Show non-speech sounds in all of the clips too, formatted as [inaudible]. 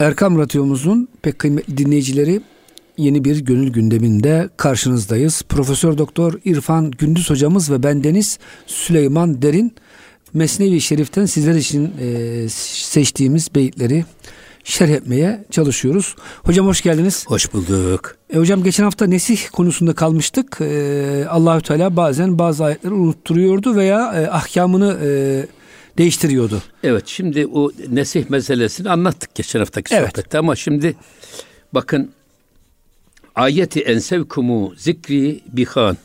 Erkam Radyomuzun pek kıymetli dinleyicileri yeni bir gönül gündeminde karşınızdayız. Profesör Doktor İrfan Gündüz hocamız ve bendeniz Süleyman Derin Mesnevi Şerif'ten sizler için e, seçtiğimiz beyitleri şerh etmeye çalışıyoruz. Hocam hoş geldiniz. Hoş bulduk. E, hocam geçen hafta nesih konusunda kalmıştık. E, Allahü Teala bazen bazı ayetleri unutturuyordu veya e, ahkamını e, değiştiriyordu. Evet şimdi o nesih meselesini anlattık geçen haftaki evet. sohbette ama şimdi bakın ayeti ensevkumu zikri bihan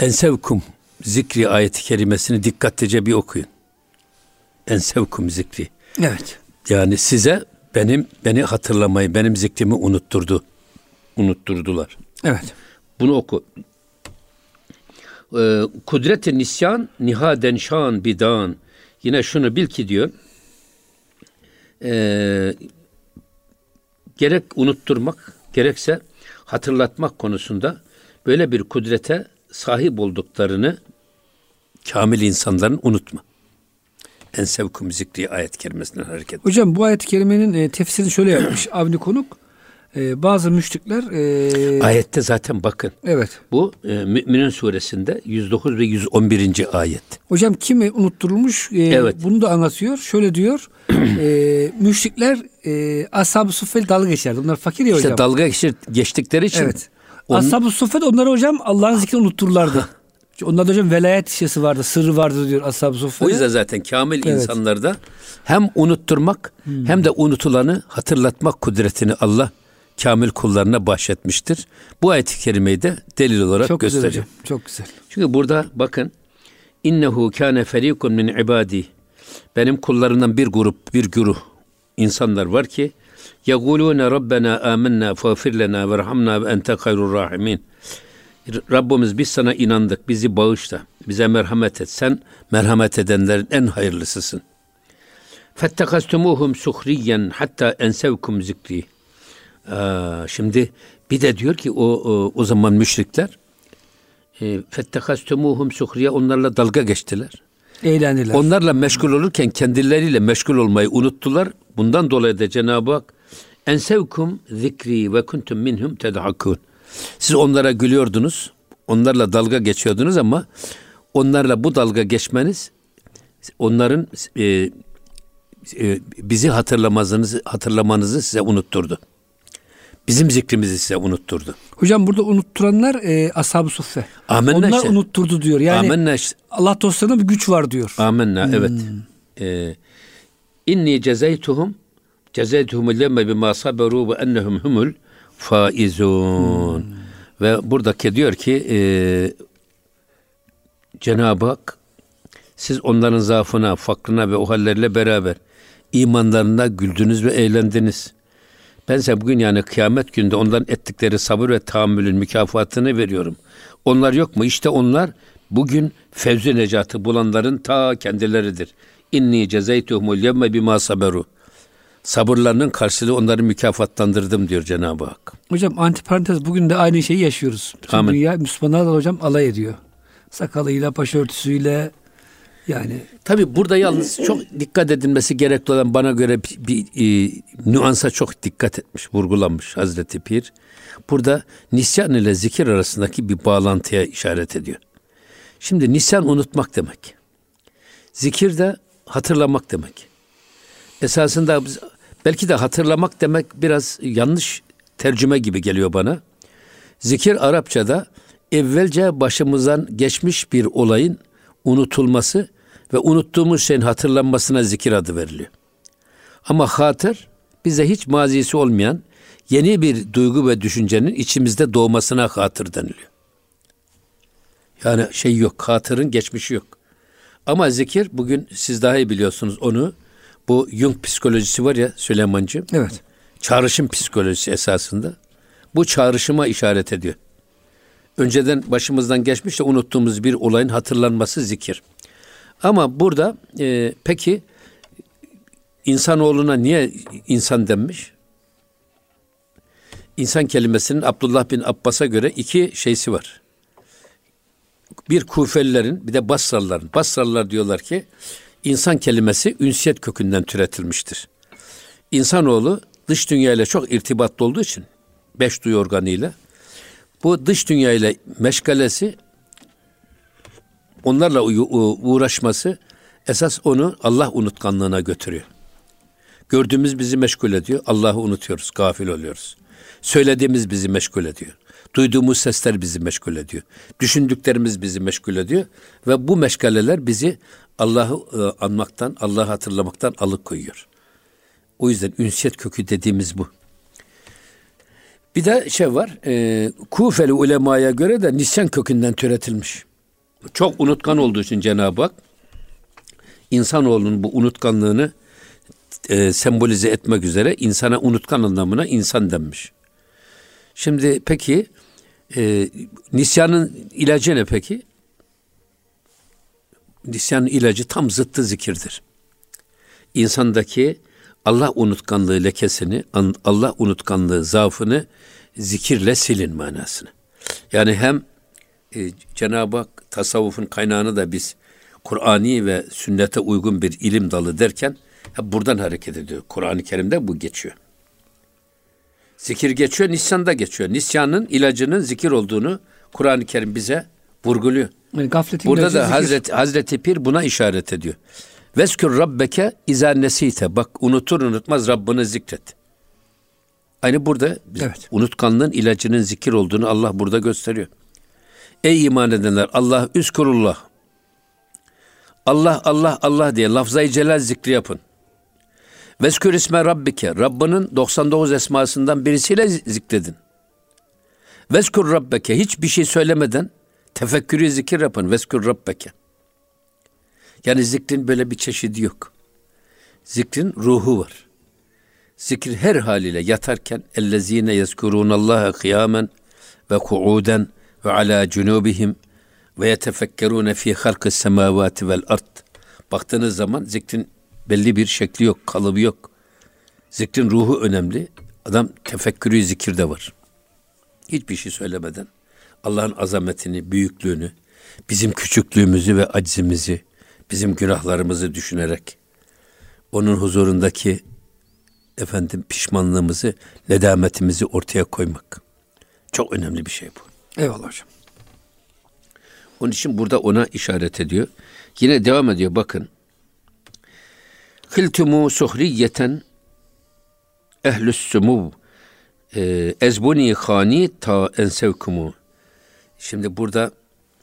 ensevkum zikri ayeti kerimesini dikkatlice bir okuyun. Ensevkum zikri. Evet. Yani size benim beni hatırlamayı, benim zikrimi unutturdu. Unutturdular. Evet. Bunu oku. Ee, kudret-i nisyan nihaden şan bidan. Yine şunu bil ki diyor. E, gerek unutturmak gerekse hatırlatmak konusunda böyle bir kudrete sahip olduklarını kamil insanların unutma. En sevkum zikri ayet kerimesinden hareket. Hocam bu ayet kerimenin e, tefsirini şöyle yapmış [clears throat] Avni Konuk. E, bazı müşrikler e, ayette zaten bakın. Evet. Bu e, Mü'minin suresinde 109 ve 111. ayet. Hocam kimi unutturulmuş? E, evet. Bunu da anlatıyor. Şöyle diyor. e, müşrikler e, ashab-ı suffel dalga geçerdi. Bunlar fakir ya hocam. İşte dalga geçir, geçtikleri için. Evet. On... Ashab-ı suffel onları hocam Allah'ın zikrini unuttururlardı. [laughs] Onlarda hocam velayet işesi vardı, sırrı vardı diyor ashab-ı suffel. O yüzden zaten kamil evet. insanlarda hem unutturmak hmm. hem de unutulanı hatırlatmak kudretini Allah kamil kullarına bahşetmiştir. Bu ayet-i kerimeyi de delil olarak Çok gösteriyor. Güzel hocam. Çok güzel. Çünkü burada bakın innehu kâne ferîkun min ibadi benim kullarımdan bir grup, bir güruh insanlar var ki yegulûne rabbena âmennâ fâfir lenâ verhamnâ ve ente hayrur rahimin. Rabbimiz biz sana inandık, bizi bağışla, bize merhamet et. Sen merhamet edenlerin en hayırlısısın. Fettekastumuhum suhriyen hatta ensevkum zikri. Aa, şimdi bir de diyor ki o o, o zaman müşrikler e, fettehastumuhum suhriye onlarla dalga geçtiler. Eğlendiler. Onlarla meşgul olurken kendileriyle meşgul olmayı unuttular. Bundan dolayı da Cenab-ı Hak ensevkum zikri ve kuntum minhum tedhakun. Siz onlara gülüyordunuz. Onlarla dalga geçiyordunuz ama onlarla bu dalga geçmeniz onların e, e, bizi hatırlamanızı hatırlamanızı size unutturdu. Bizim zikrimizi size unutturdu. Hocam burada unutturanlar e, ashab-ı suffe. Amenna Onlar işte. unutturdu diyor. Yani Amenna işte. Allah dostlarına bir güç var diyor. Amenna hmm. evet. Ee, İnni cezeytuhum cezeytuhumul lemme bima saberu ve ennehum humul faizun. Hmm. Ve buradaki diyor ki e, Cenab-ı Hak siz onların zaafına, fakrına ve o hallerle beraber imanlarına güldünüz ve eğlendiniz. Ben size bugün yani kıyamet günde onların ettikleri sabır ve tahammülün mükafatını veriyorum. Onlar yok mu? İşte onlar bugün fevzi necatı bulanların ta kendileridir. İnni cezeytuhumul yevme bima saberu. Sabırlarının karşılığı onları mükafatlandırdım diyor Cenab-ı Hak. Hocam antiparantez bugün de aynı şeyi yaşıyoruz. Bütün Amin. dünya Müslümanlar da hocam alay ediyor. Sakalıyla, başörtüsüyle, yani tabi burada yalnız çok dikkat edilmesi gerekli olan bana göre bir, bir e, nüansa çok dikkat etmiş, vurgulanmış Hazreti Pir. Burada nisyan ile zikir arasındaki bir bağlantıya işaret ediyor. Şimdi nisyan unutmak demek. Zikir de hatırlamak demek. Esasında belki de hatırlamak demek biraz yanlış tercüme gibi geliyor bana. Zikir Arapçada evvelce başımızdan geçmiş bir olayın unutulması ve unuttuğumuz şeyin hatırlanmasına zikir adı veriliyor. Ama hatır bize hiç mazisi olmayan yeni bir duygu ve düşüncenin içimizde doğmasına hatır deniliyor. Yani şey yok, hatırın geçmişi yok. Ama zikir bugün siz daha iyi biliyorsunuz onu. Bu Jung psikolojisi var ya Süleymancığım. Evet. Çağrışım psikolojisi esasında. Bu çağrışıma işaret ediyor. Önceden başımızdan geçmiş de unuttuğumuz bir olayın hatırlanması zikir. Ama burada e, peki insanoğluna niye insan denmiş? İnsan kelimesinin Abdullah bin Abbas'a göre iki şeysi var. Bir Kufelilerin bir de Basralıların. Basralılar diyorlar ki insan kelimesi ünsiyet kökünden türetilmiştir. insanoğlu dış dünyayla çok irtibatlı olduğu için beş duyu organıyla bu dış dünyayla meşgalesi onlarla uğraşması esas onu Allah unutkanlığına götürüyor. Gördüğümüz bizi meşgul ediyor. Allah'ı unutuyoruz, gafil oluyoruz. Söylediğimiz bizi meşgul ediyor. Duyduğumuz sesler bizi meşgul ediyor. Düşündüklerimiz bizi meşgul ediyor. Ve bu meşgaleler bizi Allah'ı e, anmaktan, Allah'ı hatırlamaktan alıkoyuyor. O yüzden ünsiyet kökü dediğimiz bu. Bir de şey var, e, Kufeli ulemaya göre de nisyan kökünden türetilmiş. Çok unutkan olduğu için Cenab-ı Hak, insanoğlunun bu unutkanlığını e, sembolize etmek üzere insana unutkan anlamına insan denmiş. Şimdi peki e, nisyanın ilacı ne peki? Nisyanın ilacı tam zıttı zikirdir. İnsandaki Allah unutkanlığı lekesini, Allah unutkanlığı zaafını zikirle silin manasını. Yani hem e, Cenab-ı Hak tasavvufun kaynağını da biz Kur'ani ve sünnete uygun bir ilim dalı derken hep buradan hareket ediyor. Kur'an-ı Kerim'de bu geçiyor. Zikir geçiyor, nisyanda geçiyor. Nisyanın ilacının zikir olduğunu Kur'an-ı Kerim bize vurguluyor. Yani Burada da Hazreti, Hazreti Pir buna işaret ediyor. Veskür rabbeke izâ nesite. Bak unutur unutmaz Rabbini zikret. Aynı burada evet. unutkanlığın ilacının zikir olduğunu Allah burada gösteriyor. Ey iman edenler Allah üskurullah. Allah Allah Allah diye lafzayı celal zikri yapın. Veskür isme rabbike. Rabbinin 99 esmasından birisiyle zikredin. Veskür rabbeke. Hiçbir şey söylemeden tefekkürü zikir yapın. Veskür rabbeke. Yani zikrin böyle bir çeşidi yok. Zikrin ruhu var. Zikir her haliyle yatarken ellezine yezkurunallaha kıyamen ve kuuden ve ala cunubihim ve yetefekkerune fi halkı semavati vel ard. Baktığınız zaman zikrin belli bir şekli yok, kalıbı yok. Zikrin ruhu önemli. Adam tefekkürü zikirde var. Hiçbir şey söylemeden Allah'ın azametini, büyüklüğünü, bizim küçüklüğümüzü ve aczimizi, bizim günahlarımızı düşünerek onun huzurundaki efendim pişmanlığımızı, nedametimizi ortaya koymak. Çok önemli bir şey bu. Eyvallah hocam. Onun için burada ona işaret ediyor. Yine devam ediyor bakın. Hiltumu suhriyeten ehlüs sumuv e, ezbuni khani ta ensevkumu. Şimdi burada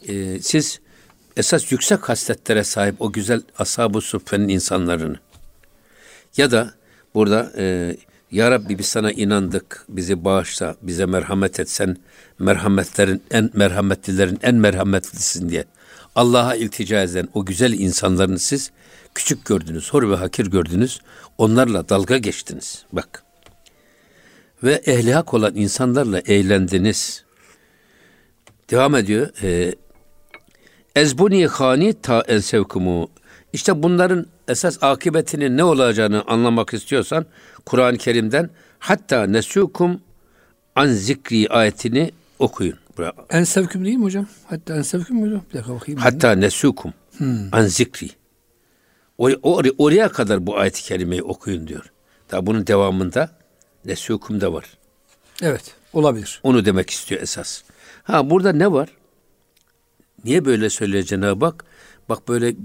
e, siz esas yüksek hasletlere sahip o güzel ashab-ı suffenin insanlarını ya da burada e, Ya Rabbi biz sana inandık, bizi bağışla, bize merhamet et, sen merhametlerin en merhametlilerin en merhametlisin diye Allah'a iltica eden o güzel insanlarını siz küçük gördünüz, hor ve hakir gördünüz, onlarla dalga geçtiniz. Bak. Ve ehli hak olan insanlarla eğlendiniz. Devam ediyor. E, Ezbuni hani ta ensevkumu. İşte bunların esas akıbetinin ne olacağını anlamak istiyorsan Kur'an-ı Kerim'den hatta nesukum an zikri ayetini okuyun. Ensevküm değil mi hocam? Hatta ensevküm mü? Bir dakika bakayım. Hatta nesukum hmm. an zikri. Or- or- oraya kadar bu ayet-i kerimeyi okuyun diyor. Daha bunun devamında nesukum da var. Evet, olabilir. Onu demek istiyor esas. Ha burada ne var? Niye böyle söylüyor Cenab-ı Hak? Bak böyle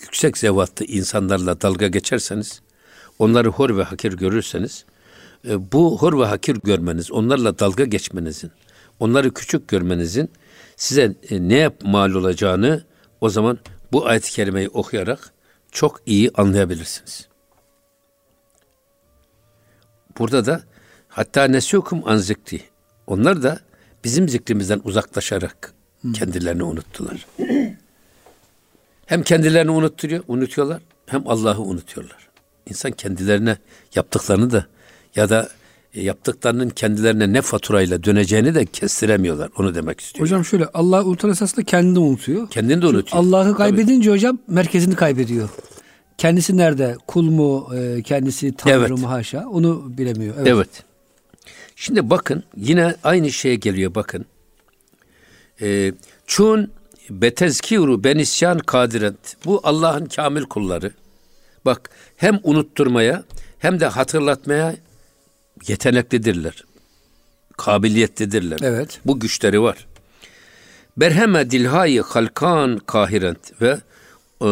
yüksek zevatlı insanlarla dalga geçerseniz, onları hor ve hakir görürseniz, e, bu hor ve hakir görmeniz, onlarla dalga geçmenizin, onları küçük görmenizin size e, ne yap mal olacağını o zaman bu ayet-i kerimeyi okuyarak çok iyi anlayabilirsiniz. Burada da hatta nesukum an zikri. Onlar da bizim zikrimizden uzaklaşarak kendilerini unuttular. [clears throat] Hem kendilerini unutturuyor, unutuyorlar hem Allah'ı unutuyorlar. İnsan kendilerine yaptıklarını da ya da e, yaptıklarının kendilerine ne faturayla döneceğini de kestiremiyorlar. Onu demek istiyorum. Hocam şöyle Allah unutan esasında kendini unutuyor. Kendini de unutuyor. Allah'ı kaybedince Tabii. hocam merkezini kaybediyor. Kendisi nerede? Kul mu? E, kendisi tanrı evet. mı haşa? Onu bilemiyor. Evet. evet. Şimdi bakın yine aynı şeye geliyor bakın. Ee, çun betezkiru benisyan kadirent. Bu Allah'ın kamil kulları. Bak hem unutturmaya hem de hatırlatmaya yeteneklidirler. Kabiliyetlidirler. Evet. Bu güçleri var. Berheme dilhayı halkan kahirent ve e,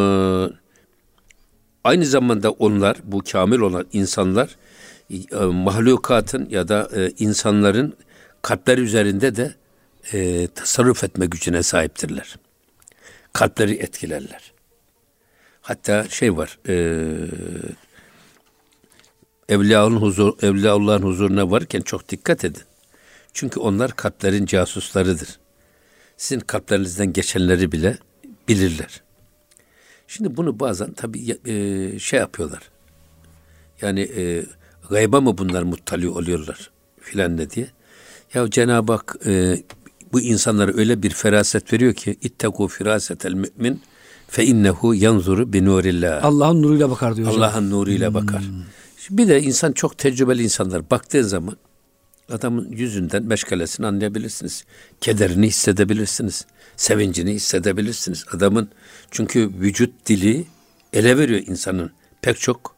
aynı zamanda onlar bu kamil olan insanlar e, mahlukatın ya da e, insanların kalpleri üzerinde de e, tasarruf etme gücüne sahiptirler. Kalpleri etkilerler. Hatta şey var, e, Evliyaullah'ın huzur, Evliyaullah'ın huzuruna varken çok dikkat edin. Çünkü onlar kalplerin casuslarıdır. Sizin kalplerinizden geçenleri bile bilirler. Şimdi bunu bazen tabii e, şey yapıyorlar. Yani e, gayba mı bunlar muttali oluyorlar filan ne diye. Ya Cenab-ı Hak e, bu insanlara öyle bir feraset veriyor ki ittaku firasetel mümin fe innehu yanzuru bi nurillah. Allah'ın nuruyla bakar diyor Allah'ın nuruyla hmm. bakar. Şimdi bir de insan çok tecrübeli insanlar baktığı zaman adamın yüzünden meşgalesini anlayabilirsiniz. Kederini hissedebilirsiniz. Sevincini hissedebilirsiniz. Adamın çünkü vücut dili ele veriyor insanın pek çok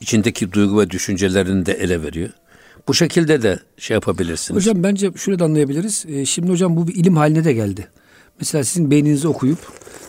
içindeki duygu ve düşüncelerini de ele veriyor. Bu şekilde de şey yapabilirsiniz. Hocam bence şöyle de anlayabiliriz. Ee, şimdi hocam bu bir ilim haline de geldi. Mesela sizin beyninizi okuyup,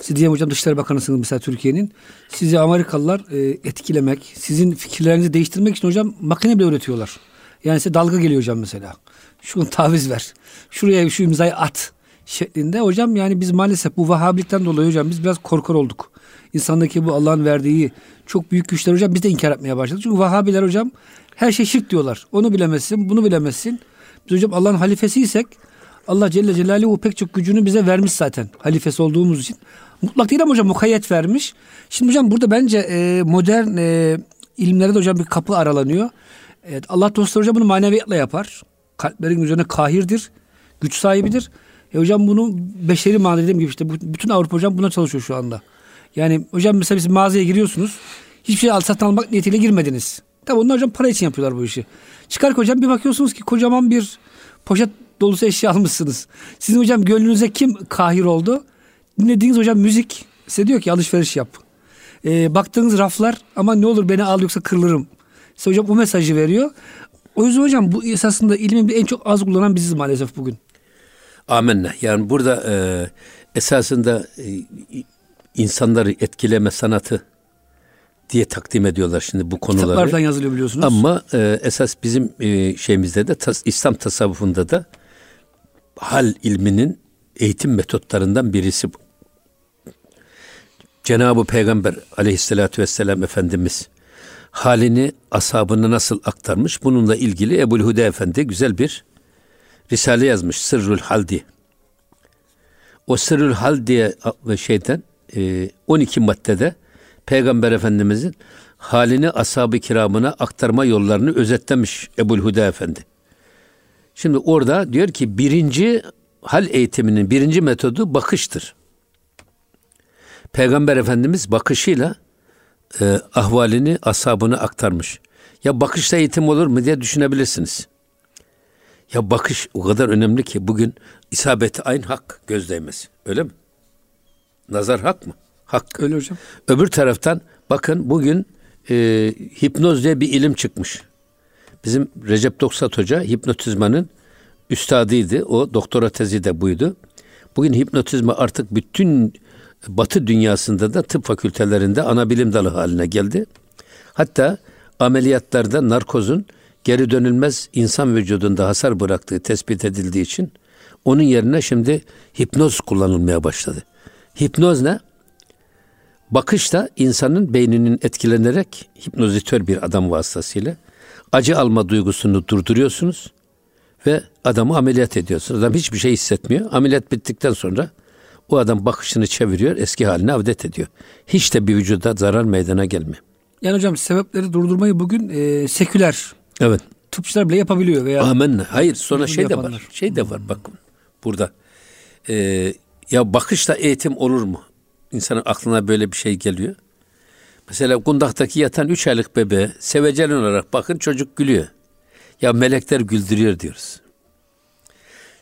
siz diyelim hocam Dışişleri Bakanısınız mesela Türkiye'nin. Sizi Amerikalılar e, etkilemek, sizin fikirlerinizi değiştirmek için hocam makine bile üretiyorlar. Yani size dalga geliyor hocam mesela. Şunu taviz ver. Şuraya şu imzayı at şeklinde. Hocam yani biz maalesef bu Vahabilikten dolayı hocam biz biraz korkar olduk. İnsandaki bu Allah'ın verdiği çok büyük güçler hocam biz de inkar etmeye başladık. Çünkü Vahabiler hocam her şey şirk diyorlar. Onu bilemezsin, bunu bilemezsin. Biz hocam Allah'ın halifesiysek Allah Celle Celaluhu pek çok gücünü bize vermiş zaten. Halifesi olduğumuz için. Mutlak değil ama hocam mukayyet vermiş. Şimdi hocam burada bence e, modern e, ilimlere de hocam bir kapı aralanıyor. Evet, Allah dostları hocam bunu maneviyatla yapar. Kalplerin üzerine kahirdir. Güç sahibidir. E hocam bunu beşeri manada dediğim gibi işte bütün Avrupa hocam buna çalışıyor şu anda. Yani hocam mesela siz mağazaya giriyorsunuz. Hiçbir şey al satın almak niyetiyle girmediniz. Tabi onlar hocam para için yapıyorlar bu işi. Çıkar hocam bir bakıyorsunuz ki kocaman bir poşet dolusu eşya almışsınız. Sizin hocam gönlünüze kim kahir oldu? Dinlediğiniz hocam müzik size diyor ki alışveriş yap. Ee, baktığınız raflar ama ne olur beni al yoksa kırılırım. Size hocam bu mesajı veriyor. O yüzden hocam bu esasında ilmin en çok az kullanan biziz maalesef bugün. Amenna. Yani burada e, esasında e, insanları etkileme sanatı diye takdim ediyorlar şimdi bu konuları. Kitaplardan yazılıyor biliyorsunuz. Ama e, esas bizim e, şeyimizde de tas, İslam tasavvufunda da hal ilminin eğitim metotlarından birisi bu. Cenab-ı Peygamber aleyhissalatü vesselam Efendimiz halini ashabına nasıl aktarmış bununla ilgili Ebu'l-Hude Efendi güzel bir risale yazmış Sırrül Hal diye. O Sırrül Hal diye şeyden 12 e, maddede Peygamber Efendimizin halini ashab-ı kiramına aktarma yollarını özetlemiş Ebu'l-Huda Efendi. Şimdi orada diyor ki birinci hal eğitiminin birinci metodu bakıştır. Peygamber Efendimiz bakışıyla e, ahvalini ashabına aktarmış. Ya bakışta eğitim olur mu diye düşünebilirsiniz. Ya bakış o kadar önemli ki bugün isabeti aynı hak göz değmesi. Öyle mi? Nazar hak mı? Hak. Öyle hocam. Öbür taraftan bakın bugün e, hipnoz diye bir ilim çıkmış. Bizim Recep Doksat Hoca hipnotizmanın üstadıydı. O doktora tezi de buydu. Bugün hipnotizma artık bütün Batı dünyasında da tıp fakültelerinde ana bilim dalı haline geldi. Hatta ameliyatlarda narkozun geri dönülmez insan vücudunda hasar bıraktığı tespit edildiği için onun yerine şimdi hipnoz kullanılmaya başladı. Hipnoz ne? Bakış da insanın beyninin etkilenerek hipnozitör bir adam vasıtasıyla acı alma duygusunu durduruyorsunuz ve adamı ameliyat ediyorsunuz. Adam hiçbir şey hissetmiyor. Ameliyat bittikten sonra o adam bakışını çeviriyor, eski haline avdet ediyor. Hiç de bir vücuda zarar meydana gelmiyor. Yani hocam sebepleri durdurmayı bugün e, seküler Evet. tıpçılar bile yapabiliyor veya Amen. Hayır sonra şey de var. Şey de var bakın burada. E, ya bakışla eğitim olur mu? İnsanın aklına böyle bir şey geliyor. Mesela kundaktaki yatan üç aylık bebeğe sevecen olarak bakın çocuk gülüyor. Ya melekler güldürüyor diyoruz.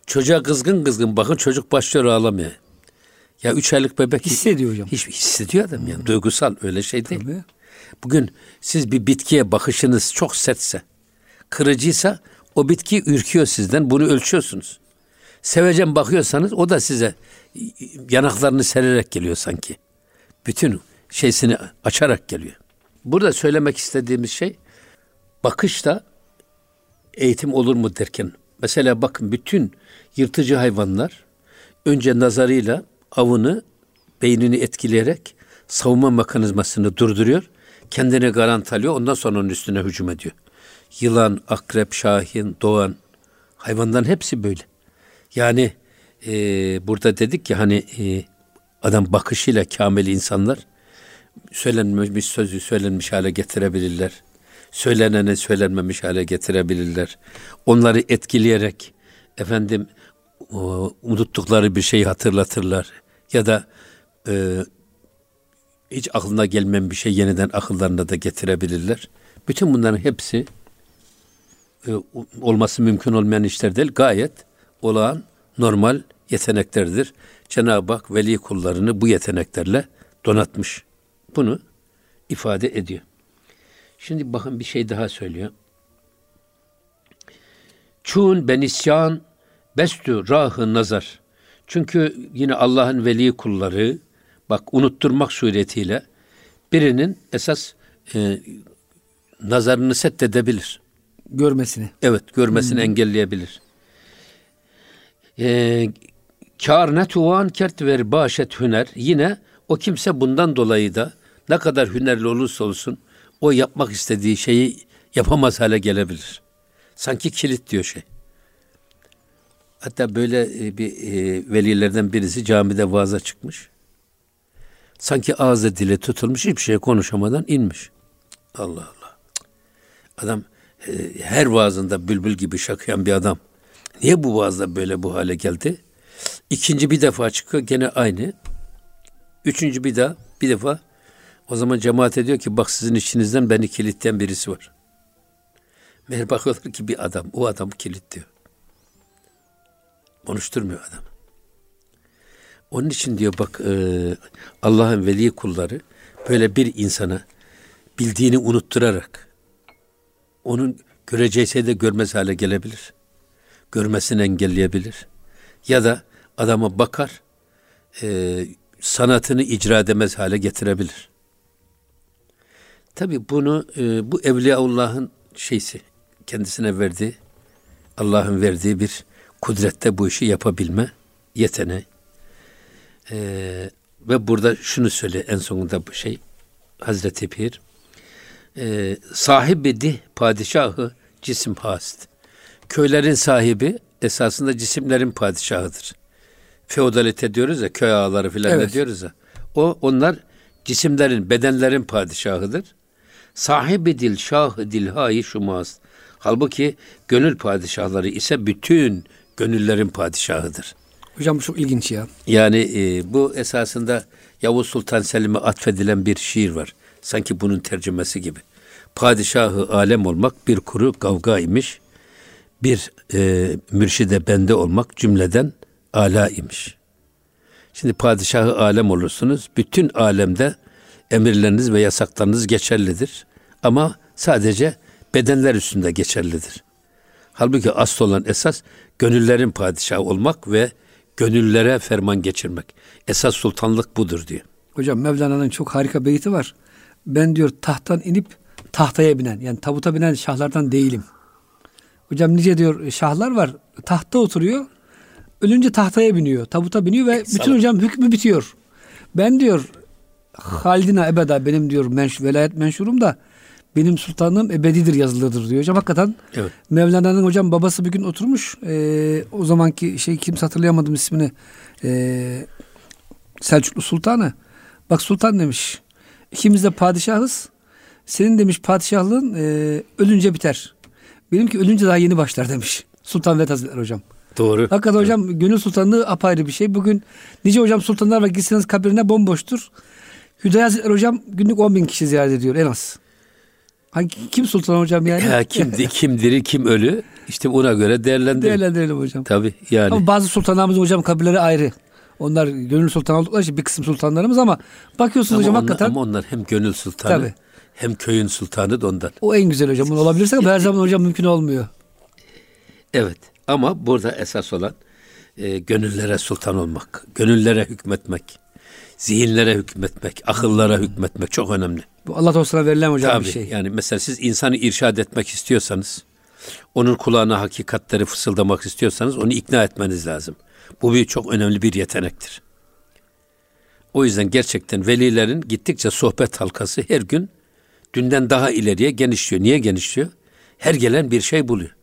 Çocuğa kızgın kızgın bakın çocuk başlıyor ağlamaya. Ya üç aylık bebek hissediyor hocam. Hiç hissediyor adam yani duygusal öyle şey değil. Tabii. Bugün siz bir bitkiye bakışınız çok sertse, kırıcıysa o bitki ürküyor sizden. Bunu ölçüyorsunuz. Sevecen bakıyorsanız o da size yanaklarını sererek geliyor sanki. Bütün şeysini açarak geliyor. Burada söylemek istediğimiz şey bakışta eğitim olur mu derken mesela bakın bütün yırtıcı hayvanlar önce nazarıyla avını beynini etkileyerek savunma mekanizmasını durduruyor. Kendine garanti alıyor. Ondan sonra onun üstüne hücum ediyor. Yılan, akrep, şahin, doğan hayvanların hepsi böyle. Yani e, burada dedik ki hani e, adam bakışıyla kamil insanlar söylenmemiş sözü söylenmiş hale getirebilirler. Söylenene söylenmemiş hale getirebilirler. Onları etkileyerek efendim o, unuttukları bir şeyi hatırlatırlar. Ya da e, hiç aklına gelmeyen bir şey yeniden akıllarına da getirebilirler. Bütün bunların hepsi e, olması mümkün olmayan işler değil. Gayet olağan, normal yeteneklerdir. Cenab-ı Hak veli kullarını bu yeteneklerle donatmış. Bunu ifade ediyor. Şimdi bakın bir şey daha söylüyor. Çun benisyan bestü rahı nazar. Çünkü yine Allah'ın veli kulları bak unutturmak suretiyle birinin esas e, nazarını seddedebilir. Görmesini. Evet, görmesini hmm. engelleyebilir. Ee, kar ne tuvan kert ver başet hüner. Yine o kimse bundan dolayı da ne kadar hünerli olursa olsun o yapmak istediği şeyi yapamaz hale gelebilir. Sanki kilit diyor şey. Hatta böyle e, bir e, velilerden birisi camide vaaza çıkmış. Sanki ağzı dile tutulmuş hiçbir şey konuşamadan inmiş. Allah Allah. Adam e, her vaazında bülbül gibi şakıyan bir adam. Niye bu vaazda böyle bu hale geldi? İkinci bir defa çıkıyor gene aynı. Üçüncü bir daha bir defa o zaman cemaat ediyor ki bak sizin içinizden beni kilitleyen birisi var. Meğer bakıyorlar ki bir adam. O adam kilitliyor. Konuşturmuyor adam. Onun için diyor bak e, Allah'ın veli kulları böyle bir insana bildiğini unutturarak onun göreceği şey de görmez hale gelebilir. Görmesini engelleyebilir. Ya da adama bakar e, sanatını icra edemez hale getirebilir. Tabi bunu e, bu Evliyaullah'ın şeysi kendisine verdiği Allah'ın verdiği bir kudrette bu işi yapabilme yeteneği. Ee, ve burada şunu söyle en sonunda bu şey Hazreti Pir e, sahibi dih padişahı cisim hast. Köylerin sahibi esasında cisimlerin padişahıdır. Feodalite diyoruz ya köy ağaları filan evet. diyoruz ya. O onlar cisimlerin, bedenlerin padişahıdır. Sahibi dil şah dilhayı şumaz. Halbuki gönül padişahları ise bütün gönüllerin padişahıdır. Hocam bu çok ilginç ya. Yani e, bu esasında Yavuz Sultan Selim'e atfedilen bir şiir var. Sanki bunun tercümesi gibi. Padişahı alem olmak bir kuru kavga imiş. Bir e, mürşide bende olmak cümleden ala imiş. Şimdi padişahı alem olursunuz. Bütün alemde emirleriniz ve yasaklarınız geçerlidir. Ama sadece bedenler üstünde geçerlidir. Halbuki asıl olan esas gönüllerin padişahı olmak ve gönüllere ferman geçirmek. Esas sultanlık budur diyor. Hocam Mevlana'nın çok harika beyti var. Ben diyor tahttan inip tahtaya binen yani tabuta binen şahlardan değilim. Hocam nice diyor şahlar var tahta oturuyor ölünce tahtaya biniyor tabuta biniyor ve bütün hocam hükmü bitiyor. Ben diyor Haldina ebeda benim diyor menş, velayet menşurum da benim sultanlığım ebedidir yazılıdır diyor hocam. Hakikaten evet. Mevlana'nın hocam babası bir gün oturmuş. E, o zamanki şey kimse hatırlayamadım ismini. E, Selçuklu Sultanı. Bak sultan demiş. İkimiz de padişahız. Senin demiş padişahlığın e, ölünce biter. Benimki ölünce daha yeni başlar demiş. Sultan Vedat Hazretleri hocam. Doğru. Hakikaten evet. hocam gönül sultanlığı apayrı bir şey. Bugün nice hocam sultanlar var gitseniz kabrine bomboştur. Hüdayi Hazretleri hocam günlük 10 bin kişi ziyaret ediyor en az. Hangi kim sultan hocam yani? Ya kimdi, [laughs] kim diri, kim ölü? İşte ona göre değerlendirelim. Değerlendirelim hocam. Tabii yani. Ama bazı sultanlarımızın hocam kabirleri ayrı. Onlar gönül sultan oldukları için bir kısım sultanlarımız ama bakıyorsunuz ama hocam onlar, hakikaten. Ama onlar hem gönül sultanı Tabii. Hem köyün sultanı da ondan. O en güzel hocam. Bunu olabilirse ama her zaman hocam mümkün olmuyor. Evet ama burada esas olan e, gönüllere sultan olmak, gönüllere hükmetmek, zihinlere hükmetmek, akıllara hükmetmek çok önemli. Bu Allah dostuna verilen hocam Tabii, bir şey. Yani mesela siz insanı irşad etmek istiyorsanız, onun kulağına hakikatleri fısıldamak istiyorsanız onu ikna etmeniz lazım. Bu bir çok önemli bir yetenektir. O yüzden gerçekten velilerin gittikçe sohbet halkası her gün dünden daha ileriye genişliyor. Niye genişliyor? Her gelen bir şey buluyor.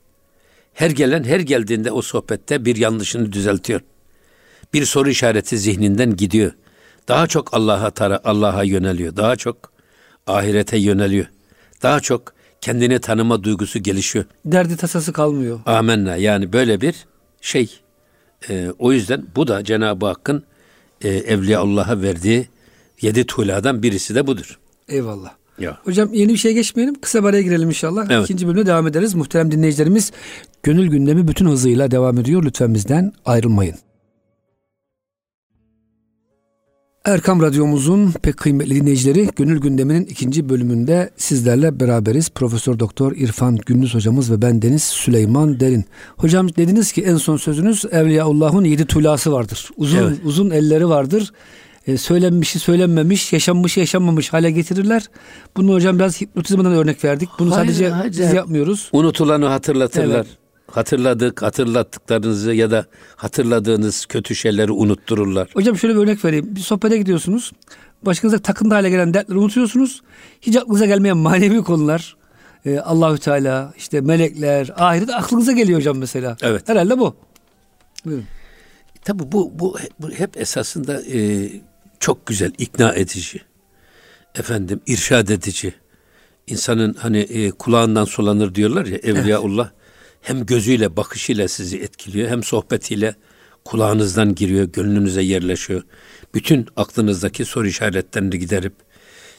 Her gelen her geldiğinde o sohbette bir yanlışını düzeltiyor. Bir soru işareti zihninden gidiyor. Daha çok Allah'a tara Allah'a yöneliyor. Daha çok ahirete yöneliyor. Daha çok kendini tanıma duygusu gelişiyor. Derdi tasası kalmıyor. Amenna. Yani böyle bir şey. Ee, o yüzden bu da Cenab-ı Hakk'ın e, Evliya Allah'a verdiği yedi tuğladan birisi de budur. Eyvallah. Ya. Hocam yeni bir şey geçmeyelim. Kısa bir araya girelim inşallah. Evet. İkinci bölümde devam ederiz. Muhterem dinleyicilerimiz gönül gündemi bütün hızıyla devam ediyor. Lütfen bizden ayrılmayın. Erkam Radyomuzun pek kıymetli dinleyicileri Gönül Gündemi'nin ikinci bölümünde sizlerle beraberiz. Profesör Doktor İrfan Gündüz hocamız ve ben Deniz Süleyman Derin. Hocam dediniz ki en son sözünüz Evliyaullah'ın yedi tulası vardır. Uzun Evet. uzun elleri vardır. E, söylenmişi söylenmemiş, yaşanmışı yaşanmamış hale getirirler. Bunu hocam biraz hipnotizmadan örnek verdik. Bunu Hayır, sadece hayır. biz yapmıyoruz. Unutulanı hatırlatırlar. Evet. Hatırladık, hatırlattıklarınızı ya da hatırladığınız kötü şeyleri unuttururlar. Hocam şöyle bir örnek vereyim. Bir sohbete gidiyorsunuz. Başınıza takıntı hale gelen dertleri unutuyorsunuz. Hiç aklınıza gelmeyen manevi konular. e, Allahü Teala, işte melekler, ahiret aklınıza geliyor hocam mesela. Evet. Herhalde bu. Buyurun. Tabii bu, bu, bu hep esasında e, çok güzel, ikna edici. Efendim, irşad edici. İnsanın hani e, kulağından sulanır diyorlar ya Evliyaullah. Hem gözüyle, bakışıyla sizi etkiliyor, hem sohbetiyle kulağınızdan giriyor, gönlünüze yerleşiyor. Bütün aklınızdaki soru işaretlerini giderip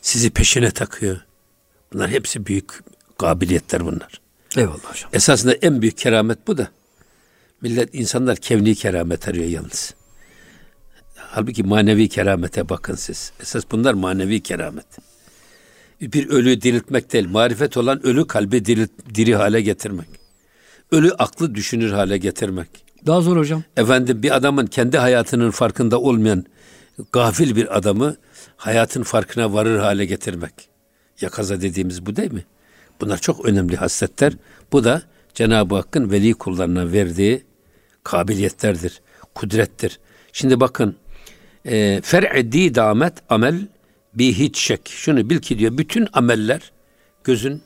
sizi peşine takıyor. Bunlar hepsi büyük kabiliyetler bunlar. Eyvallah hocam. Esasında en büyük keramet bu da. Millet insanlar kevni keramet arıyor yalnız. Halbuki manevi keramete bakın siz. Esas bunlar manevi keramet. Bir ölüyü diriltmek değil, marifet olan ölü kalbi diri, diri hale getirmek. Ölü aklı düşünür hale getirmek. Daha zor hocam. Efendim bir adamın kendi hayatının farkında olmayan gafil bir adamı hayatın farkına varır hale getirmek. Yakaza dediğimiz bu değil mi? Bunlar çok önemli hasletler. Bu da Cenab-ı Hakk'ın veli kullarına verdiği kabiliyetlerdir, kudrettir. Şimdi bakın, e, fer'i damet amel bi hiç şek. Şunu bil ki diyor, bütün ameller gözün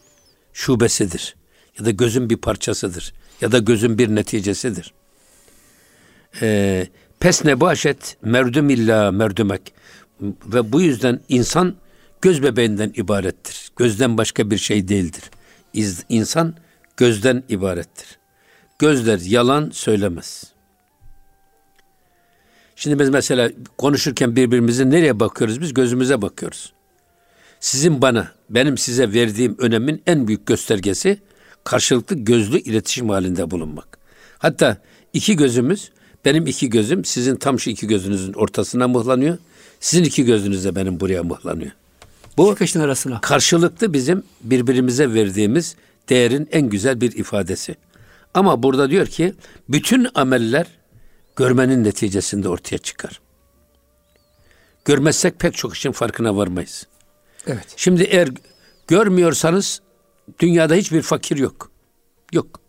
şubesidir. Ya da gözün bir parçasıdır. Ya da gözün bir neticesidir. E, pes nebaşet merdüm illa merdümek. Ve bu yüzden insan göz bebeğinden ibarettir. Gözden başka bir şey değildir. İz- İnsan gözden ibarettir. Gözler yalan söylemez. Şimdi biz mesela konuşurken birbirimize nereye bakıyoruz? Biz gözümüze bakıyoruz. Sizin bana, benim size verdiğim önemin en büyük göstergesi karşılıklı gözlü iletişim halinde bulunmak. Hatta iki gözümüz, benim iki gözüm sizin tam şu iki gözünüzün ortasına mıhlanıyor. Sizin iki gözünüz de benim buraya mıhlanıyor. Bu kaşın arasına. karşılıklı bizim birbirimize verdiğimiz değerin en güzel bir ifadesi. Ama burada diyor ki bütün ameller görmenin neticesinde ortaya çıkar. Görmezsek pek çok işin farkına varmayız. Evet. Şimdi eğer görmüyorsanız dünyada hiçbir fakir yok. Yok.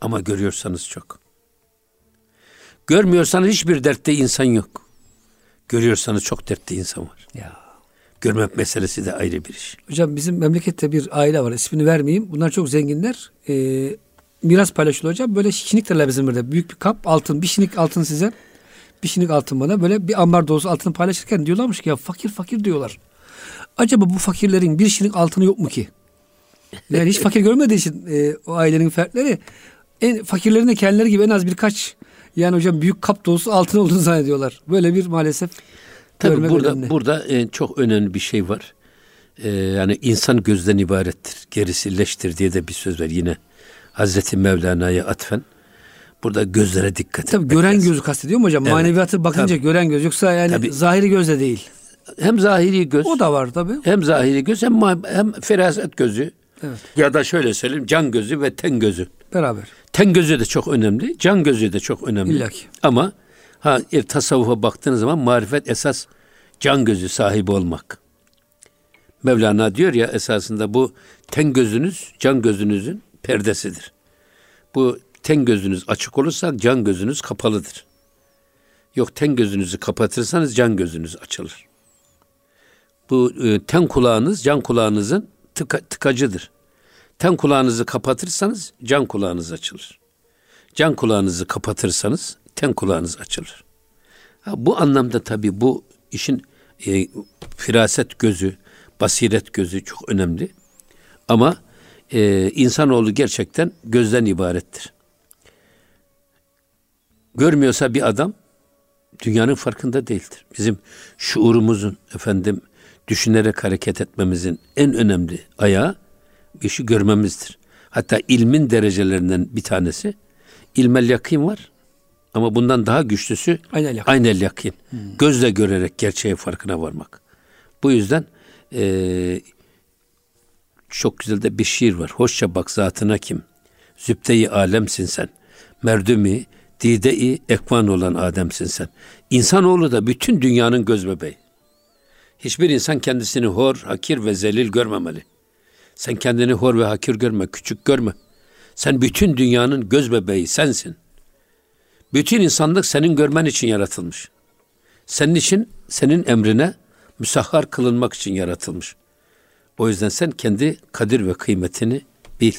Ama görüyorsanız çok. Görmüyorsanız hiçbir dertte insan yok. Görüyorsanız çok dertli insan var. Ya. Görmek meselesi de ayrı bir iş. Hocam bizim memlekette bir aile var. İsmini vermeyeyim. Bunlar çok zenginler. Ee, miras paylaşılıyor hocam. Böyle şinik derler bizim burada. Büyük bir kap altın. Bir şinik altın size. Bir şinik altın bana. Böyle bir ambar dolusu altını paylaşırken diyorlarmış ki ya fakir fakir diyorlar. Acaba bu fakirlerin bir şinik altını yok mu ki? Yani hiç fakir görmediği için e, o ailenin fertleri en fakirlerin de kendileri gibi en az birkaç yani hocam büyük kap dolusu altın olduğunu zannediyorlar. Böyle bir maalesef Tabii burada önemli. burada e, çok önemli bir şey var. E, yani insan gözden ibarettir. Gerisi leştir diye de bir söz var yine. Hazreti Mevlana'ya atfen. Burada gözlere dikkat Tabii gören lazım. gözü kastediyor mu hocam? Evet. Maneviyatı bakınca Tabii. gören göz. Yoksa yani Tabii. zahiri gözle değil. hem zahiri göz. O da var tabi. Hem zahiri göz hem, hem feraset gözü. Evet. Ya da şöyle söyleyeyim can gözü ve ten gözü. Beraber. Ten gözü de çok önemli. Can gözü de çok önemli. İlla ki. Ama ha tasavvufa baktığınız zaman marifet esas can gözü sahibi olmak. Mevlana diyor ya esasında bu ten gözünüz can gözünüzün perdesidir. Bu ten gözünüz açık olursa can gözünüz kapalıdır. Yok ten gözünüzü kapatırsanız can gözünüz açılır. Bu e, ten kulağınız can kulağınızın tıka, tıkacıdır. Ten kulağınızı kapatırsanız can kulağınız açılır. Can kulağınızı kapatırsanız ten kulağınız açılır. Ha, bu anlamda tabii bu işin e, firaset gözü, basiret gözü çok önemli. Ama e, insanoğlu gerçekten gözden ibarettir. Görmüyorsa bir adam dünyanın farkında değildir. Bizim şuurumuzun efendim düşünerek hareket etmemizin en önemli ayağı işi görmemizdir. Hatta ilmin derecelerinden bir tanesi ilmel yakin var. Ama bundan daha güçlüsü aynel yakin. Aynel yakin. Hmm. Gözle görerek gerçeğe farkına varmak. Bu yüzden e, çok güzel de bir şiir var. Hoşça bak zatına kim? Zübde-i alemsin sen. Merdumi, dide-i ekvan olan Adem'sin sen. İnsanoğlu da bütün dünyanın göz bebeği. Hiçbir insan kendisini hor, hakir ve zelil görmemeli. Sen kendini hor ve hakir görme, küçük görme. Sen bütün dünyanın göz bebeği sensin. Bütün insanlık senin görmen için yaratılmış. Senin için, senin emrine müsahhar kılınmak için yaratılmış. O yüzden sen kendi kadir ve kıymetini bil.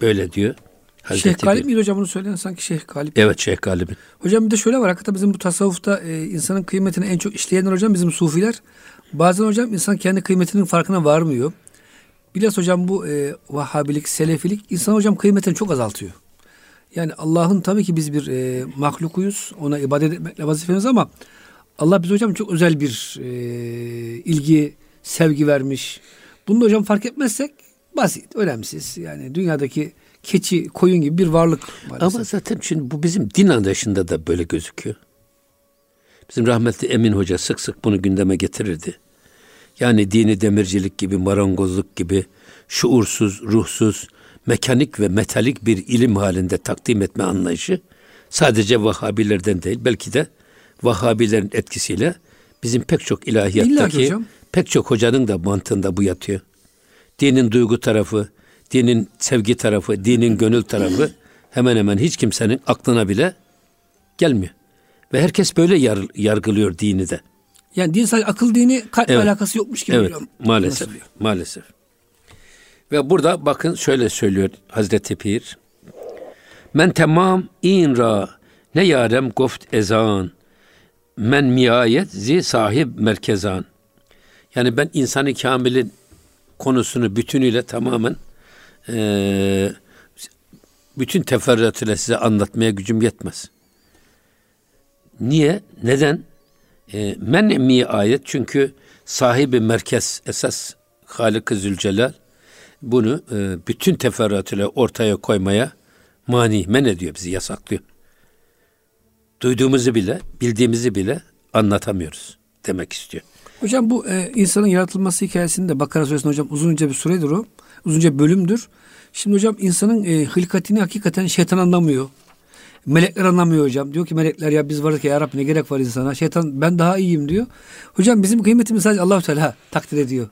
Böyle diyor. Hazreti Şeyh Galip miydi hocam bunu söyleyen sanki Şeyh Galip. Evet Şeyh Galip'in. Hocam bir de şöyle var hakikaten bizim bu tasavvufta e, insanın kıymetini en çok işleyenler hocam bizim sufiler. Bazen hocam insan kendi kıymetinin farkına varmıyor. Biraz hocam bu e, Vahhabilik, Selefilik insan hocam kıymetini çok azaltıyor. Yani Allah'ın tabii ki biz bir e, mahlukuyuz. Ona ibadet etmekle vazifemiz ama Allah bize hocam çok özel bir e, ilgi, sevgi vermiş. Bunu da hocam fark etmezsek basit, önemsiz. Yani dünyadaki keçi, koyun gibi bir varlık maalesef. Ama zaten şimdi bu bizim din anlayışında da böyle gözüküyor. Bizim rahmetli Emin Hoca sık sık bunu gündeme getirirdi. Yani dini demircilik gibi, marangozluk gibi şuursuz, ruhsuz, mekanik ve metalik bir ilim halinde takdim etme anlayışı sadece Vahabilerden değil belki de Vahabilerin etkisiyle bizim pek çok ilahiyattaki pek çok hocanın da mantığında bu yatıyor. Dinin duygu tarafı, dinin sevgi tarafı, dinin gönül tarafı hemen hemen hiç kimsenin aklına bile gelmiyor. Ve herkes böyle yar, yargılıyor dini de. Yani din sadece akıl dini kalple evet. alakası yokmuş gibi. Evet biliyorum. maalesef. Maalesef. Ve burada bakın şöyle söylüyor Hazreti Pir. Men tamam inra ne yarem goft ezan. Men miayet zi sahib merkezan. Yani ben insanı kamilin konusunu bütünüyle tamamen e, bütün teferruatıyla size anlatmaya gücüm yetmez. Niye? Neden? E, men mi ayet çünkü sahibi merkez esas Halik-i Zülcelal bunu e, bütün teferruatıyla ortaya koymaya mani, men ediyor bizi, yasaklıyor. Duyduğumuzu bile, bildiğimizi bile anlatamıyoruz demek istiyor. Hocam bu e, insanın yaratılması hikayesinde Bakara suresinde hocam uzunca bir süredir o. Uzunca bölümdür. Şimdi hocam insanın e, hılkatini hakikaten şeytan anlamıyor. Melekler anlamıyor hocam. Diyor ki melekler ya biz varız ki ya Rabbi ne gerek var insana. Şeytan ben daha iyiyim diyor. Hocam bizim kıymetimiz sadece allah Teala takdir ediyor.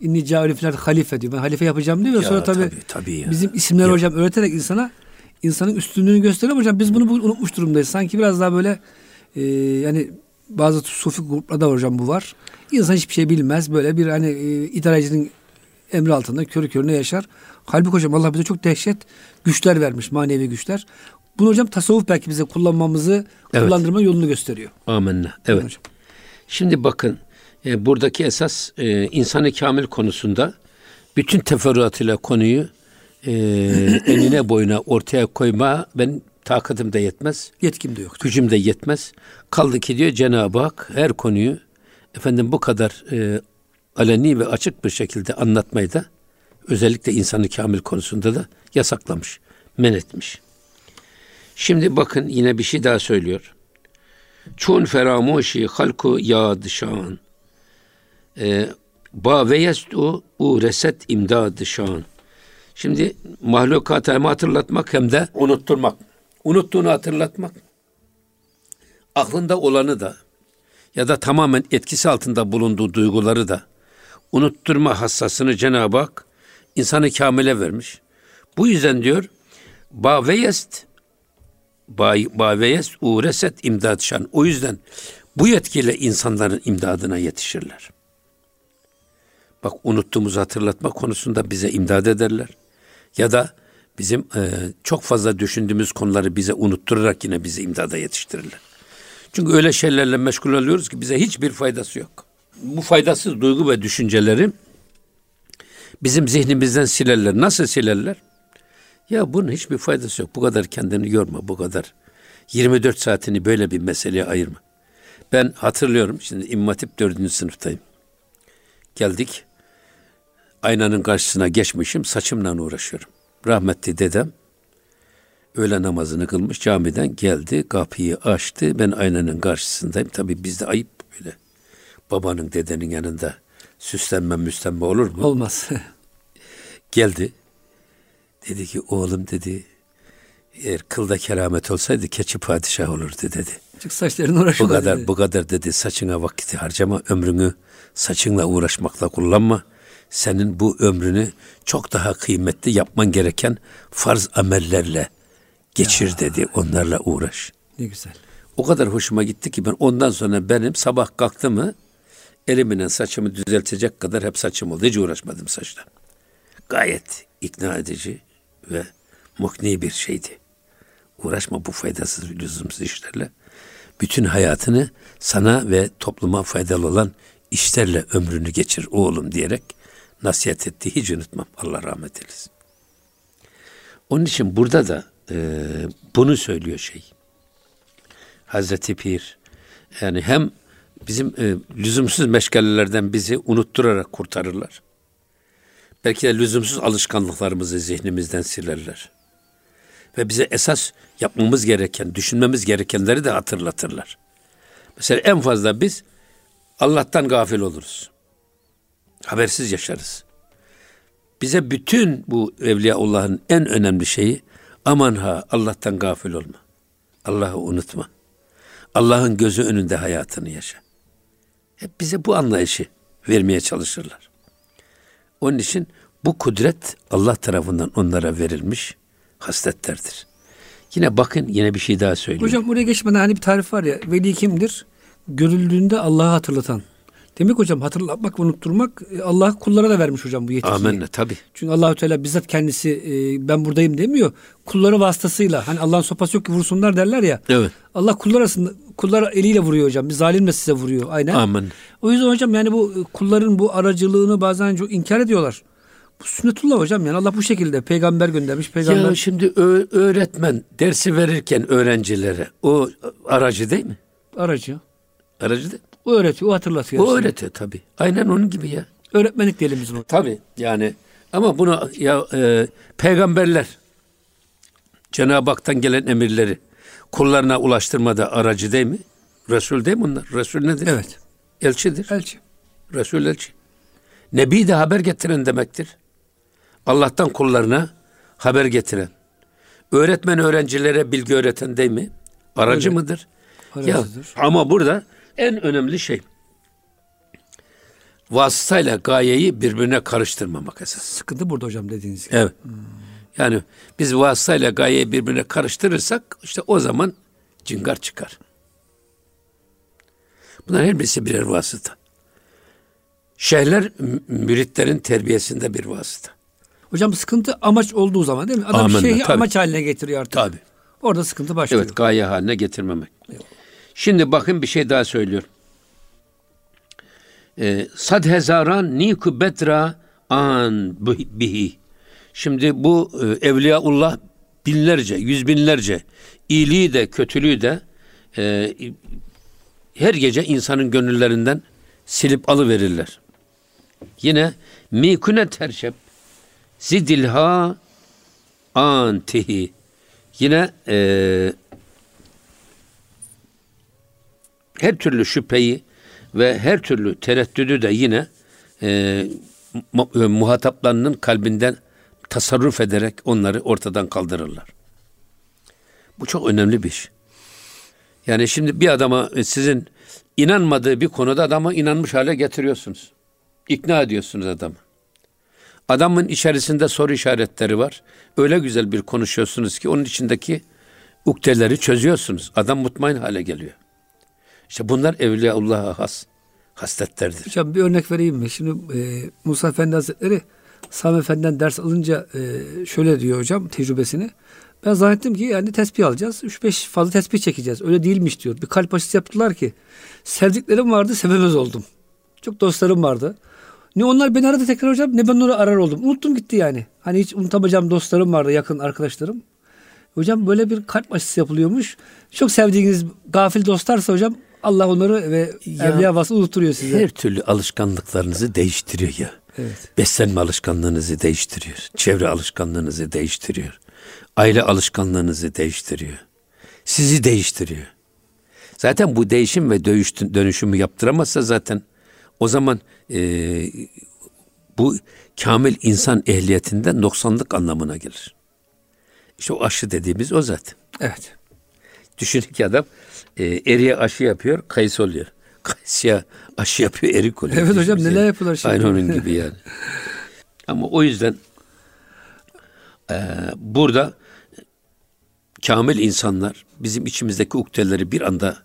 İnni ca'alifler halife diyor. Ben halife yapacağım diyor. Ya, sonra tabii, tabii, tabii ya. bizim isimleri ya. hocam öğreterek insana insanın üstünlüğünü gösteriyor hocam. Biz bunu bugün unutmuş durumdayız. Sanki biraz daha böyle e, yani bazı sufi gruplarda hocam bu var. İnsan hiçbir şey bilmez. Böyle bir hani e, idarecinin emri altında körü körüne yaşar. Halbuki hocam Allah bize çok dehşet güçler vermiş. Manevi güçler. Bunu hocam tasavvuf belki bize kullanmamızı, evet. kullandırma yolunu gösteriyor. Amenna. Evet. Hocam. Şimdi bakın e, buradaki esas e, insanı kamil konusunda bütün teferruatıyla konuyu e, [clears throat] enine boyuna ortaya koyma ben takatım da yetmez. Yetkim de yok. Gücüm de yetmez. Kaldı ki diyor Cenab-ı Hak her konuyu efendim bu kadar e, aleni ve açık bir şekilde anlatmayı da özellikle insanı kamil konusunda da yasaklamış, men etmiş. Şimdi bakın yine bir şey daha söylüyor. Çun feramuşi halku yadşan. e, ba ve yestu u reset imdadı şan. Şimdi mahlukata hem hatırlatmak hem de unutturmak. Unuttuğunu hatırlatmak. Aklında olanı da ya da tamamen etkisi altında bulunduğu duyguları da unutturma hassasını Cenab-ı Hak insanı kamile vermiş. Bu yüzden diyor ba ve yest ba, ba ve yest ureset imdad şan. O yüzden bu yetkiyle insanların imdadına yetişirler. Bak unuttuğumuzu hatırlatma konusunda bize imdad ederler. Ya da bizim e, çok fazla düşündüğümüz konuları bize unutturarak yine bizi imdada yetiştirirler. Çünkü öyle şeylerle meşgul oluyoruz ki bize hiçbir faydası yok. Bu faydasız duygu ve düşünceleri bizim zihnimizden silerler. Nasıl silerler? Ya bunun hiçbir faydası yok. Bu kadar kendini yorma, bu kadar. 24 saatini böyle bir meseleye ayırma. Ben hatırlıyorum, şimdi İmam Hatip 4. sınıftayım. Geldik, aynanın karşısına geçmişim, saçımla uğraşıyorum. Rahmetli dedem, öğle namazını kılmış camiden geldi, kapıyı açtı. Ben aynanın karşısındayım. Tabii bizde ayıp böyle. Babanın, dedenin yanında süslenme müslenme olur mu? Olmaz. [laughs] geldi. Dedi ki oğlum dedi eğer kılda keramet olsaydı keçi padişah olurdu dedi. Çık saçlarını uğraşma Bu kadar dedi. bu kadar dedi saçına vakti harcama ömrünü saçınla uğraşmakla kullanma. Senin bu ömrünü çok daha kıymetli yapman gereken farz amellerle geçir ya. dedi. Onlarla uğraş. Ne güzel. O kadar hoşuma gitti ki ben ondan sonra benim sabah kalktı mı elimle saçımı düzeltecek kadar hep saçım oldu. Hiç uğraşmadım saçla. Gayet ikna edici ve mukni bir şeydi. Uğraşma bu faydasız, lüzumsuz işlerle. Bütün hayatını sana ve topluma faydalı olan işlerle ömrünü geçir oğlum diyerek nasihat etti. Hiç unutmam. Allah rahmet eylesin. Onun için burada da e, bunu söylüyor şey. Hazreti Pir yani hem bizim e, lüzumsuz meşgalelerden bizi unutturarak kurtarırlar. Belki de lüzumsuz alışkanlıklarımızı zihnimizden silerler. Ve bize esas yapmamız gereken, düşünmemiz gerekenleri de hatırlatırlar. Mesela en fazla biz Allah'tan gafil oluruz. Habersiz yaşarız. Bize bütün bu Evliyaullah'ın en önemli şeyi aman ha Allah'tan gafil olma. Allah'ı unutma. Allah'ın gözü önünde hayatını yaşa. Hep bize bu anlayışı vermeye çalışırlar. Onun için bu kudret Allah tarafından onlara verilmiş hasletlerdir. Yine bakın yine bir şey daha söyleyeyim. Hocam buraya geçmeden hani bir tarif var ya veli kimdir? Görüldüğünde Allah'ı hatırlatan. Demek hocam hatırlatmak unutturmak e, Allah kullara da vermiş hocam bu yetkiyi. Amenna tabi. Çünkü Allahü Teala bizzat kendisi e, ben buradayım demiyor. Kulları vasıtasıyla hani Allah'ın sopası yok ki vursunlar derler ya. Evet. Allah kullar arasında kullar eliyle vuruyor hocam. Bir zalim de size vuruyor aynen. Amin. O yüzden hocam yani bu e, kulların bu aracılığını bazen çok inkar ediyorlar. Bu sünnetullah hocam yani Allah bu şekilde peygamber göndermiş. Peygamber... Ya şimdi öğretmen dersi verirken öğrencilere o aracı değil mi? Aracı. Aracı değil O öğretiyor, o hatırlatıyor. O öğretiyor tabi. Aynen onun gibi ya. Öğretmenlik diyelim biz bunu. Tabi yani ama bunu ya e, peygamberler Cenab-ı Hak'tan gelen emirleri kullarına ulaştırmada aracı değil mi? Resul değil mi bunlar? Resul nedir? Evet. Elçidir. Elçi. Resul elçi. Nebi de haber getiren demektir. Allah'tan kullarına haber getiren. Öğretmen öğrencilere bilgi öğreten değil mi? Aracı Öyle. mıdır? Aracıdır. Ya, ama burada en önemli şey vasıtayla gayeyi birbirine karıştırmamak esas. Sıkıntı burada hocam dediğiniz gibi. Evet. Hmm. Yani biz vasıtayla gayeyi birbirine karıştırırsak işte o zaman cingar çıkar. Bunların her birisi birer vasıta. Şeyhler müritlerin terbiyesinde bir vasıta. Hocam sıkıntı amaç olduğu zaman değil mi? Adam Amenna, şeyi tabii. amaç haline getiriyor artık. Tabii. Orada sıkıntı başlıyor. Evet gaye haline getirmemek. Evet. Şimdi bakın bir şey daha söylüyor. Ee, sad hezaran niku betra an bihi. Şimdi bu e, Evliyaullah binlerce, yüz binlerce iyiliği de kötülüğü de e, her gece insanın gönüllerinden silip alıverirler. Yine mikune terşep zidilha antihi. Yine e, her türlü şüpheyi Ve her türlü tereddüdü de yine e, mu- muhataplarının kalbinden tasarruf ederek onları ortadan kaldırırlar. Bu çok önemli bir iş. Yani şimdi bir adama e, sizin inanmadığı bir konuda adamı inanmış hale getiriyorsunuz. İkna ediyorsunuz adamı. Adamın içerisinde soru işaretleri var. Öyle güzel bir konuşuyorsunuz ki onun içindeki ukdeleri çözüyorsunuz. Adam mutmain hale geliyor. İşte bunlar Evliyaullah'a has hasletlerdir. Hocam bir örnek vereyim mi? Şimdi e, Musa Efendi Hazretleri Sami Efendi'den ders alınca e, şöyle diyor hocam tecrübesini. Ben zannettim ki yani tespih alacağız. 3-5 fazla tespih çekeceğiz. Öyle değilmiş diyor. Bir kalp aşısı yaptılar ki sevdiklerim vardı sevemez oldum. Çok dostlarım vardı. Ne onlar beni aradı tekrar hocam ne ben onları arar oldum. Unuttum gitti yani. Hani hiç unutamayacağım dostlarım vardı yakın arkadaşlarım. Hocam böyle bir kalp aşısı yapılıyormuş. Çok sevdiğiniz gafil dostlarsa hocam Allah onları ve Ya, evliya vasfı unutturuyor size. Her türlü alışkanlıklarınızı değiştiriyor ya. Evet. Beslenme alışkanlığınızı değiştiriyor. Çevre alışkanlığınızı değiştiriyor. Aile alışkanlığınızı değiştiriyor. Sizi değiştiriyor. Zaten bu değişim ve dönüşümü yaptıramazsa zaten o zaman e, bu kamil insan ehliyetinden noksanlık anlamına gelir. İşte o aşı dediğimiz o zaten. Evet. Düşünün ki adam e, eriye aşı yapıyor, kayısı oluyor. [laughs] Kayısıya aşı yapıyor, erik oluyor. Evet hocam, Düşünsene. neler yapıyorlar şimdi. Aynı onun gibi yani. [laughs] Ama o yüzden e, burada kamil insanlar bizim içimizdeki ukdeleri bir anda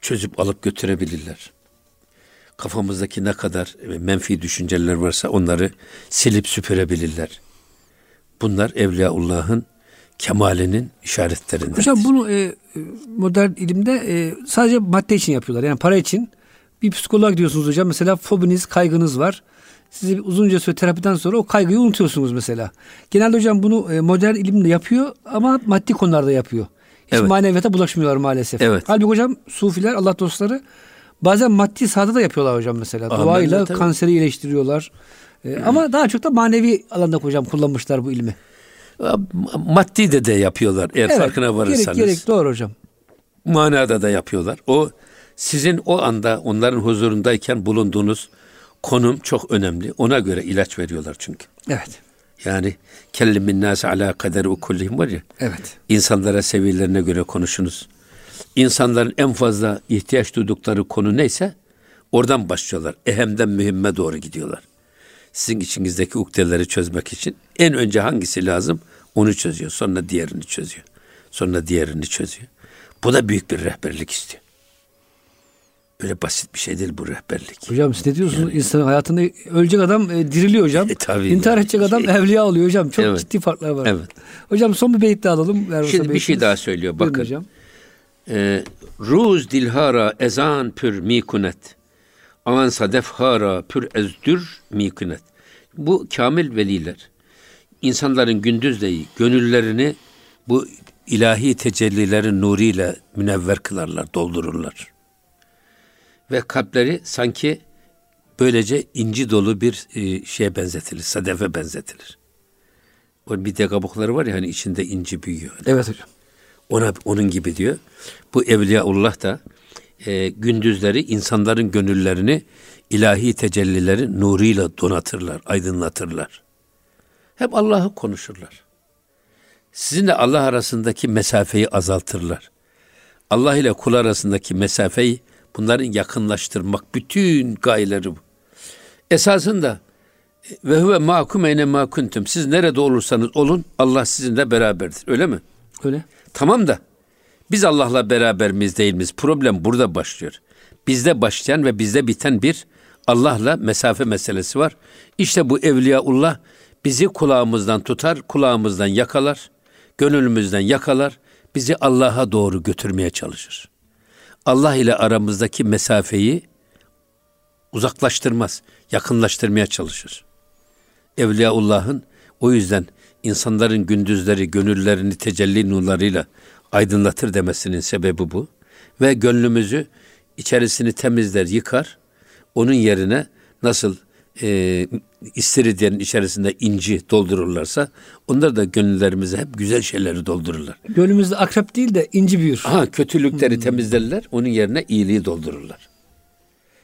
çözüp alıp götürebilirler. Kafamızdaki ne kadar menfi düşünceler varsa onları silip süpürebilirler. Bunlar Evliyaullah'ın kemalinin işaretlerinden. Hocam bunu e, modern ilimde e, sadece madde için yapıyorlar. Yani para için. Bir psikoloğa gidiyorsunuz hocam. Mesela fobiniz, kaygınız var. Sizi uzunca süre terapiden sonra o kaygıyı unutuyorsunuz mesela. Genelde hocam bunu e, modern ilimde yapıyor ama maddi konularda yapıyor. Hiç Evet. maneviyata bulaşmıyorlar maalesef. Evet. Halbuki hocam sufiler, Allah dostları bazen maddi sahada da yapıyorlar hocam mesela. Amenna, Duayla tabii. kanseri iyileştiriyorlar. E, ama daha çok da manevi alanda hocam kullanmışlar bu ilmi. Maddi de de yapıyorlar eğer farkına varırsanız. Gerek, gerek doğru hocam. manada da yapıyorlar. O sizin o anda onların huzurundayken bulunduğunuz konum çok önemli. Ona göre ilaç veriyorlar çünkü. Evet. Yani kellimin nâse alâ kaderi ukullihim var ya. Evet. İnsanlara seviyelerine göre konuşunuz. İnsanların en fazla ihtiyaç duydukları konu neyse oradan başlıyorlar. Ehemden mühimme doğru gidiyorlar. Sizin içinizdeki ukdeleri çözmek için en önce hangisi lazım onu çözüyor. Sonra diğerini çözüyor. Sonra diğerini çözüyor. Bu da büyük bir rehberlik istiyor. Öyle basit bir şey değil bu rehberlik. Hocam siz ne diyorsunuz? İnsanın hayatında ölecek adam e, diriliyor hocam. [laughs] E, tabii İntihar yani. edecek adam evliya oluyor hocam. Çok Evet. ciddi farklar var. Evet. Hocam son bir beyit daha alalım. Ver Şimdi bir şey daha söylüyor. Buyurun Bakın. hocam. Ee, Ruz dilhara ezan pür mikunet. Aman sadef hara pür ezdür mikunet. Bu kamil veliler insanların gündüzleyi gönüllerini bu ilahi tecellilerin nuruyla münevver kılarlar, doldururlar. Ve kalpleri sanki böylece inci dolu bir e, şeye benzetilir, sadefe benzetilir. O bir de kabukları var ya hani içinde inci büyüyor. Evet hocam. Ona onun gibi diyor. Bu Evliyaullah da e, gündüzleri insanların gönüllerini ilahi tecellilerin nuruyla donatırlar, aydınlatırlar. Hep Allah'ı konuşurlar. Sizinle Allah arasındaki mesafeyi azaltırlar. Allah ile kul arasındaki mesafeyi bunların yakınlaştırmak bütün gayeleri bu. Esasında ve huve makum eyne ma kuntum. Siz nerede olursanız olun Allah sizinle beraberdir. Öyle mi? Öyle. Tamam da biz Allah'la beraber miyiz değil miyiz? Problem burada başlıyor. Bizde başlayan ve bizde biten bir Allah'la mesafe meselesi var. İşte bu Evliyaullah bizi kulağımızdan tutar, kulağımızdan yakalar, gönlümüzden yakalar, bizi Allah'a doğru götürmeye çalışır. Allah ile aramızdaki mesafeyi uzaklaştırmaz, yakınlaştırmaya çalışır. Evliyaullah'ın o yüzden insanların gündüzleri gönüllerini tecelli nurlarıyla aydınlatır demesinin sebebi bu. Ve gönlümüzü içerisini temizler, yıkar. Onun yerine nasıl e, istiridyenin içerisinde inci doldururlarsa onlar da gönüllerimize hep güzel şeyleri doldururlar. Gönlümüzde akrep değil de inci büyür. Ha kötülükleri temizlerler, onun yerine iyiliği doldururlar.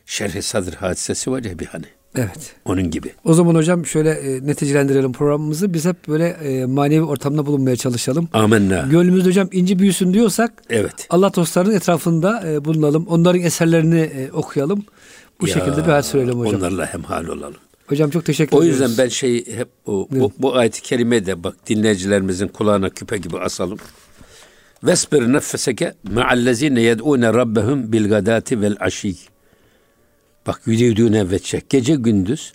şerh sadr hadisesi var ya bir hani. Evet. Onun gibi. O zaman hocam şöyle e, neticelendirelim programımızı. Biz hep böyle e, manevi ortamda bulunmaya çalışalım. Amenna. Gönlümüzde hocam inci büyüsün diyorsak Evet. Allah dostlarının etrafında e, bulunalım. Onların eserlerini e, okuyalım. Bu Ya, şekilde bir hayat sürelim hocam. Onlarla hemhal olalım. Hocam çok teşekkür O ediyoruz. yüzden ben şey hep bu, bu, bu ayet-i kerime de bak dinleyicilerimizin kulağına küpe gibi asalım. Vesbir nefseke ma'allezine yed'une rabbehum bil gadati vel aşi. Bak yüdüğüne veçek. Gece gündüz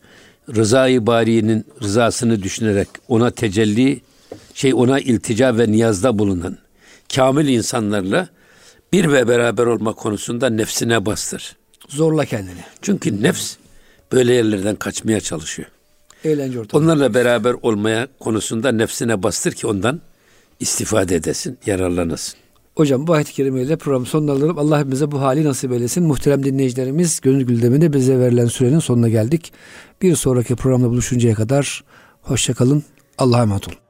rızayı bariyenin rızasını düşünerek ona tecelli şey ona iltica ve niyazda bulunan kamil insanlarla bir ve beraber olma konusunda nefsine bastır. Zorla kendini. Çünkü nefs böyle yerlerden kaçmaya çalışıyor. Eğlence ortamı. Onlarla beraber olmaya konusunda nefsine bastır ki ondan istifade edesin, yararlanasın. Hocam bu ayet-i kerimeyle programı sonlandıralım. Allah hepimize bu hali nasip eylesin. Muhterem dinleyicilerimiz Gönül Güldemi'nde bize verilen sürenin sonuna geldik. Bir sonraki programda buluşuncaya kadar hoşçakalın. Allah'a emanet olun.